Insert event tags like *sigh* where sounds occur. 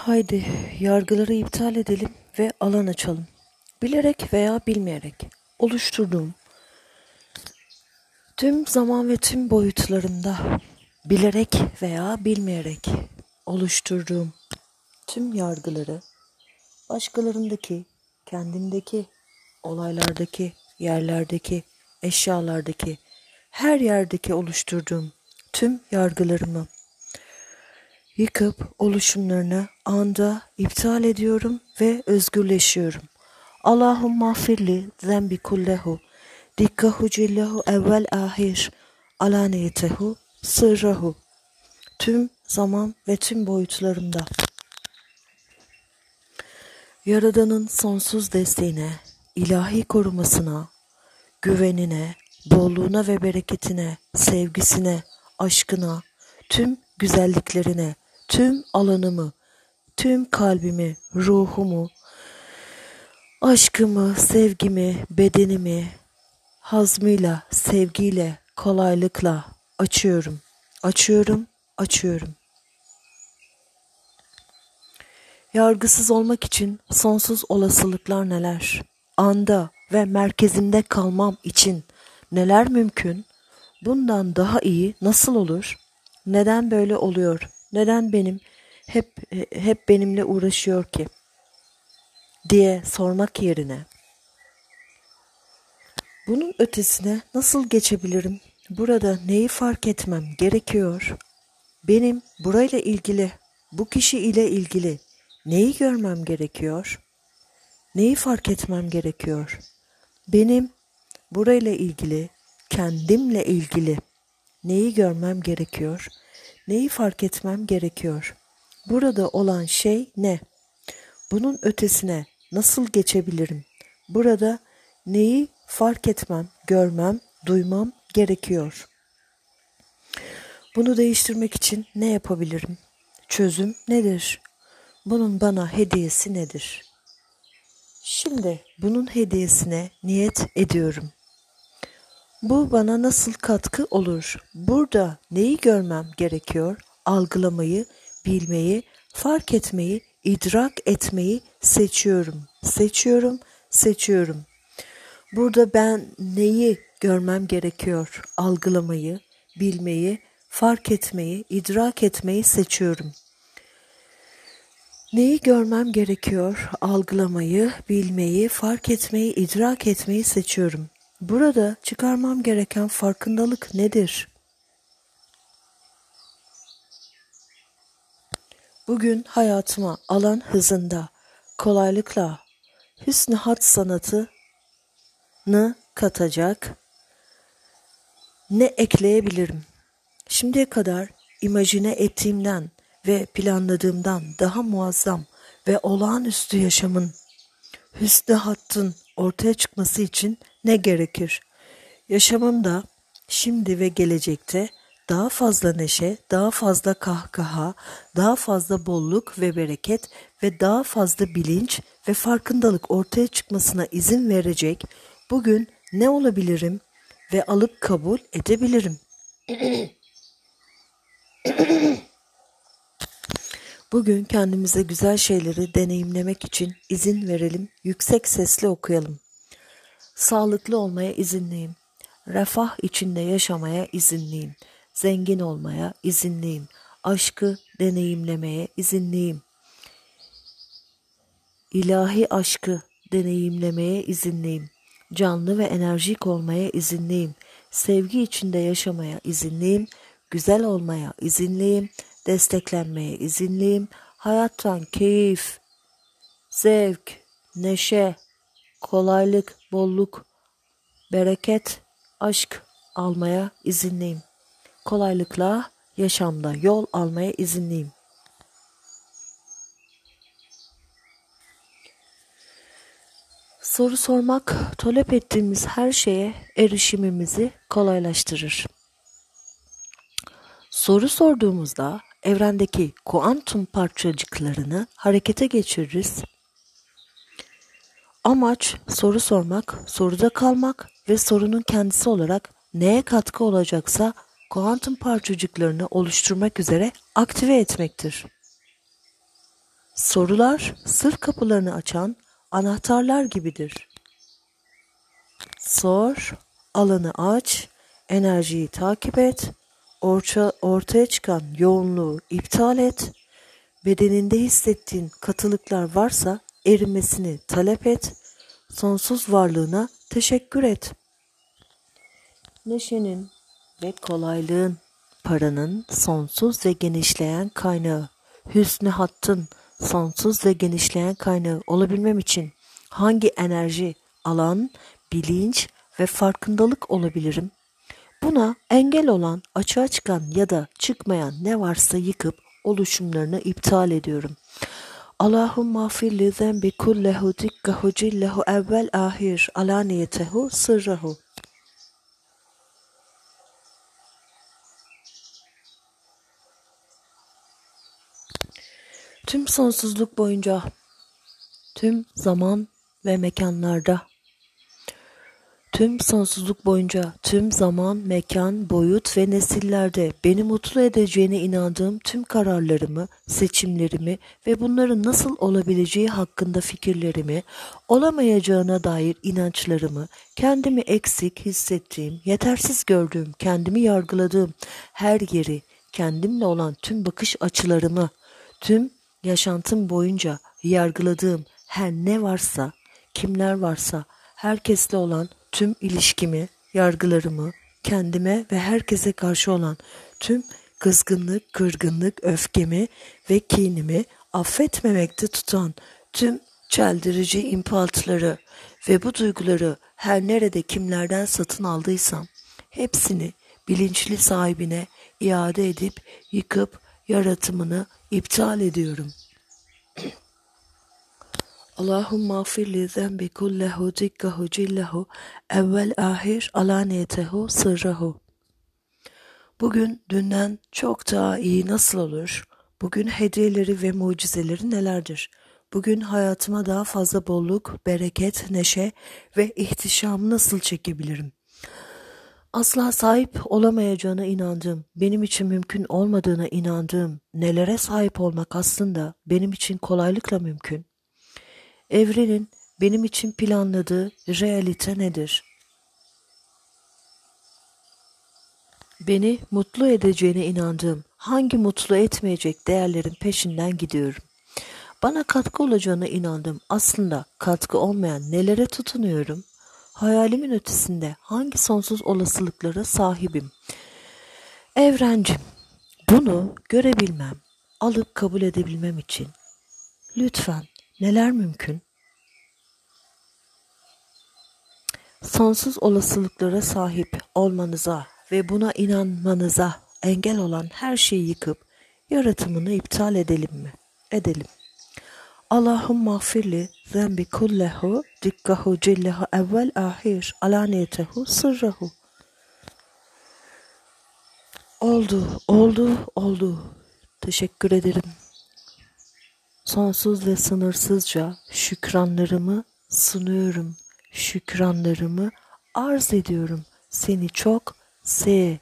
haydi yargıları iptal edelim ve alan açalım. Bilerek veya bilmeyerek oluşturduğum tüm zaman ve tüm boyutlarında bilerek veya bilmeyerek oluşturduğum tüm yargıları başkalarındaki, kendimdeki, olaylardaki, yerlerdeki, eşyalardaki, her yerdeki oluşturduğum tüm yargılarımı yıkıp oluşumlarını anda iptal ediyorum ve özgürleşiyorum. Allahumma firli zembi kullehu dikkahu cillehu evvel ahir alaniyetehu sırrahu tüm zaman ve tüm boyutlarında Yaradan'ın sonsuz desteğine, ilahi korumasına, güvenine, bolluğuna ve bereketine, sevgisine, aşkına, tüm güzelliklerine, tüm alanımı, tüm kalbimi, ruhumu, aşkımı, sevgimi, bedenimi, hazmıyla, sevgiyle, kolaylıkla açıyorum, açıyorum, açıyorum. Yargısız olmak için sonsuz olasılıklar neler? Anda ve merkezimde kalmam için neler mümkün? Bundan daha iyi nasıl olur? Neden böyle oluyor? Neden benim hep hep benimle uğraşıyor ki? diye sormak yerine bunun ötesine nasıl geçebilirim? Burada neyi fark etmem gerekiyor? Benim burayla ilgili, bu kişi ile ilgili neyi görmem gerekiyor? Neyi fark etmem gerekiyor? Benim burayla ilgili, kendimle ilgili neyi görmem gerekiyor? Neyi fark etmem gerekiyor? Burada olan şey ne? Bunun ötesine nasıl geçebilirim? Burada neyi fark etmem, görmem, duymam gerekiyor? Bunu değiştirmek için ne yapabilirim? Çözüm nedir? Bunun bana hediyesi nedir? Şimdi bunun hediyesine niyet ediyorum. Bu bana nasıl katkı olur? Burada neyi görmem gerekiyor? Algılamayı, bilmeyi, fark etmeyi, idrak etmeyi seçiyorum. Seçiyorum, seçiyorum. Burada ben neyi görmem gerekiyor? Algılamayı, bilmeyi, fark etmeyi, idrak etmeyi seçiyorum. Neyi görmem gerekiyor? Algılamayı, bilmeyi, fark etmeyi, idrak etmeyi seçiyorum. Burada çıkarmam gereken farkındalık nedir? Bugün hayatıma alan hızında, kolaylıkla hüsnü hat sanatını katacak ne ekleyebilirim? Şimdiye kadar imajine ettiğimden ve planladığımdan daha muazzam ve olağanüstü yaşamın hüsnü hattın ortaya çıkması için ne gerekir? Yaşamımda şimdi ve gelecekte daha fazla neşe, daha fazla kahkaha, daha fazla bolluk ve bereket ve daha fazla bilinç ve farkındalık ortaya çıkmasına izin verecek bugün ne olabilirim ve alıp kabul edebilirim. *clears throat* Bugün kendimize güzel şeyleri deneyimlemek için izin verelim, yüksek sesle okuyalım. Sağlıklı olmaya izinliyim. Refah içinde yaşamaya izinliyim. Zengin olmaya izinliyim. Aşkı deneyimlemeye izinliyim. İlahi aşkı deneyimlemeye izinliyim. Canlı ve enerjik olmaya izinliyim. Sevgi içinde yaşamaya izinliyim. Güzel olmaya izinliyim desteklenmeye izinliyim. Hayattan keyif, zevk, neşe, kolaylık, bolluk, bereket, aşk almaya izinliyim. Kolaylıkla yaşamda yol almaya izinliyim. Soru sormak, talep ettiğimiz her şeye erişimimizi kolaylaştırır. Soru sorduğumuzda evrendeki kuantum parçacıklarını harekete geçiririz. Amaç soru sormak, soruda kalmak ve sorunun kendisi olarak neye katkı olacaksa kuantum parçacıklarını oluşturmak üzere aktive etmektir. Sorular sır kapılarını açan anahtarlar gibidir. Sor, alanı aç, enerjiyi takip et, orta, ortaya çıkan yoğunluğu iptal et, bedeninde hissettiğin katılıklar varsa erimesini talep et, sonsuz varlığına teşekkür et. Neşenin ve kolaylığın, paranın sonsuz ve genişleyen kaynağı, hüsnü hattın sonsuz ve genişleyen kaynağı olabilmem için hangi enerji, alan, bilinç ve farkındalık olabilirim? Buna engel olan, açığa çıkan ya da çıkmayan ne varsa yıkıp oluşumlarını iptal ediyorum. Allahümme afir li zembi kullehu dikkahu cillehu evvel ahir alaniyetehu sırrahu. Tüm sonsuzluk boyunca, tüm zaman ve mekanlarda, tüm sonsuzluk boyunca, tüm zaman, mekan, boyut ve nesillerde beni mutlu edeceğine inandığım tüm kararlarımı, seçimlerimi ve bunların nasıl olabileceği hakkında fikirlerimi, olamayacağına dair inançlarımı, kendimi eksik hissettiğim, yetersiz gördüğüm, kendimi yargıladığım her yeri, kendimle olan tüm bakış açılarımı, tüm yaşantım boyunca yargıladığım her ne varsa, kimler varsa, herkesle olan tüm ilişkimi, yargılarımı, kendime ve herkese karşı olan tüm kızgınlık, kırgınlık, öfkemi ve kinimi affetmemekte tutan tüm çeldirici impulsları ve bu duyguları her nerede kimlerden satın aldıysam hepsini bilinçli sahibine iade edip yıkıp yaratımını iptal ediyorum. Allahümme afir li zembi kullehu dikkahu cillehu evvel ahir alaniyetehu sırrahu. Bugün dünden çok daha iyi nasıl olur? Bugün hediyeleri ve mucizeleri nelerdir? Bugün hayatıma daha fazla bolluk, bereket, neşe ve ihtişam nasıl çekebilirim? Asla sahip olamayacağına inandığım, benim için mümkün olmadığına inandığım nelere sahip olmak aslında benim için kolaylıkla mümkün. Evrenin benim için planladığı realite nedir? Beni mutlu edeceğine inandığım hangi mutlu etmeyecek değerlerin peşinden gidiyorum. Bana katkı olacağına inandım. Aslında katkı olmayan nelere tutunuyorum? Hayalimin ötesinde hangi sonsuz olasılıklara sahibim? Evrencim, bunu görebilmem, alıp kabul edebilmem için lütfen neler mümkün? Sonsuz olasılıklara sahip olmanıza ve buna inanmanıza engel olan her şeyi yıkıp yaratımını iptal edelim mi? Edelim. Allahümme affirli zembi kullehu dikkahu cillehu evvel ahir alaniyetehu sırrahu. Oldu, oldu, oldu. Teşekkür ederim. Sonsuz ve sınırsızca şükranlarımı sunuyorum. Şükranlarımı arz ediyorum. Seni çok seviyorum.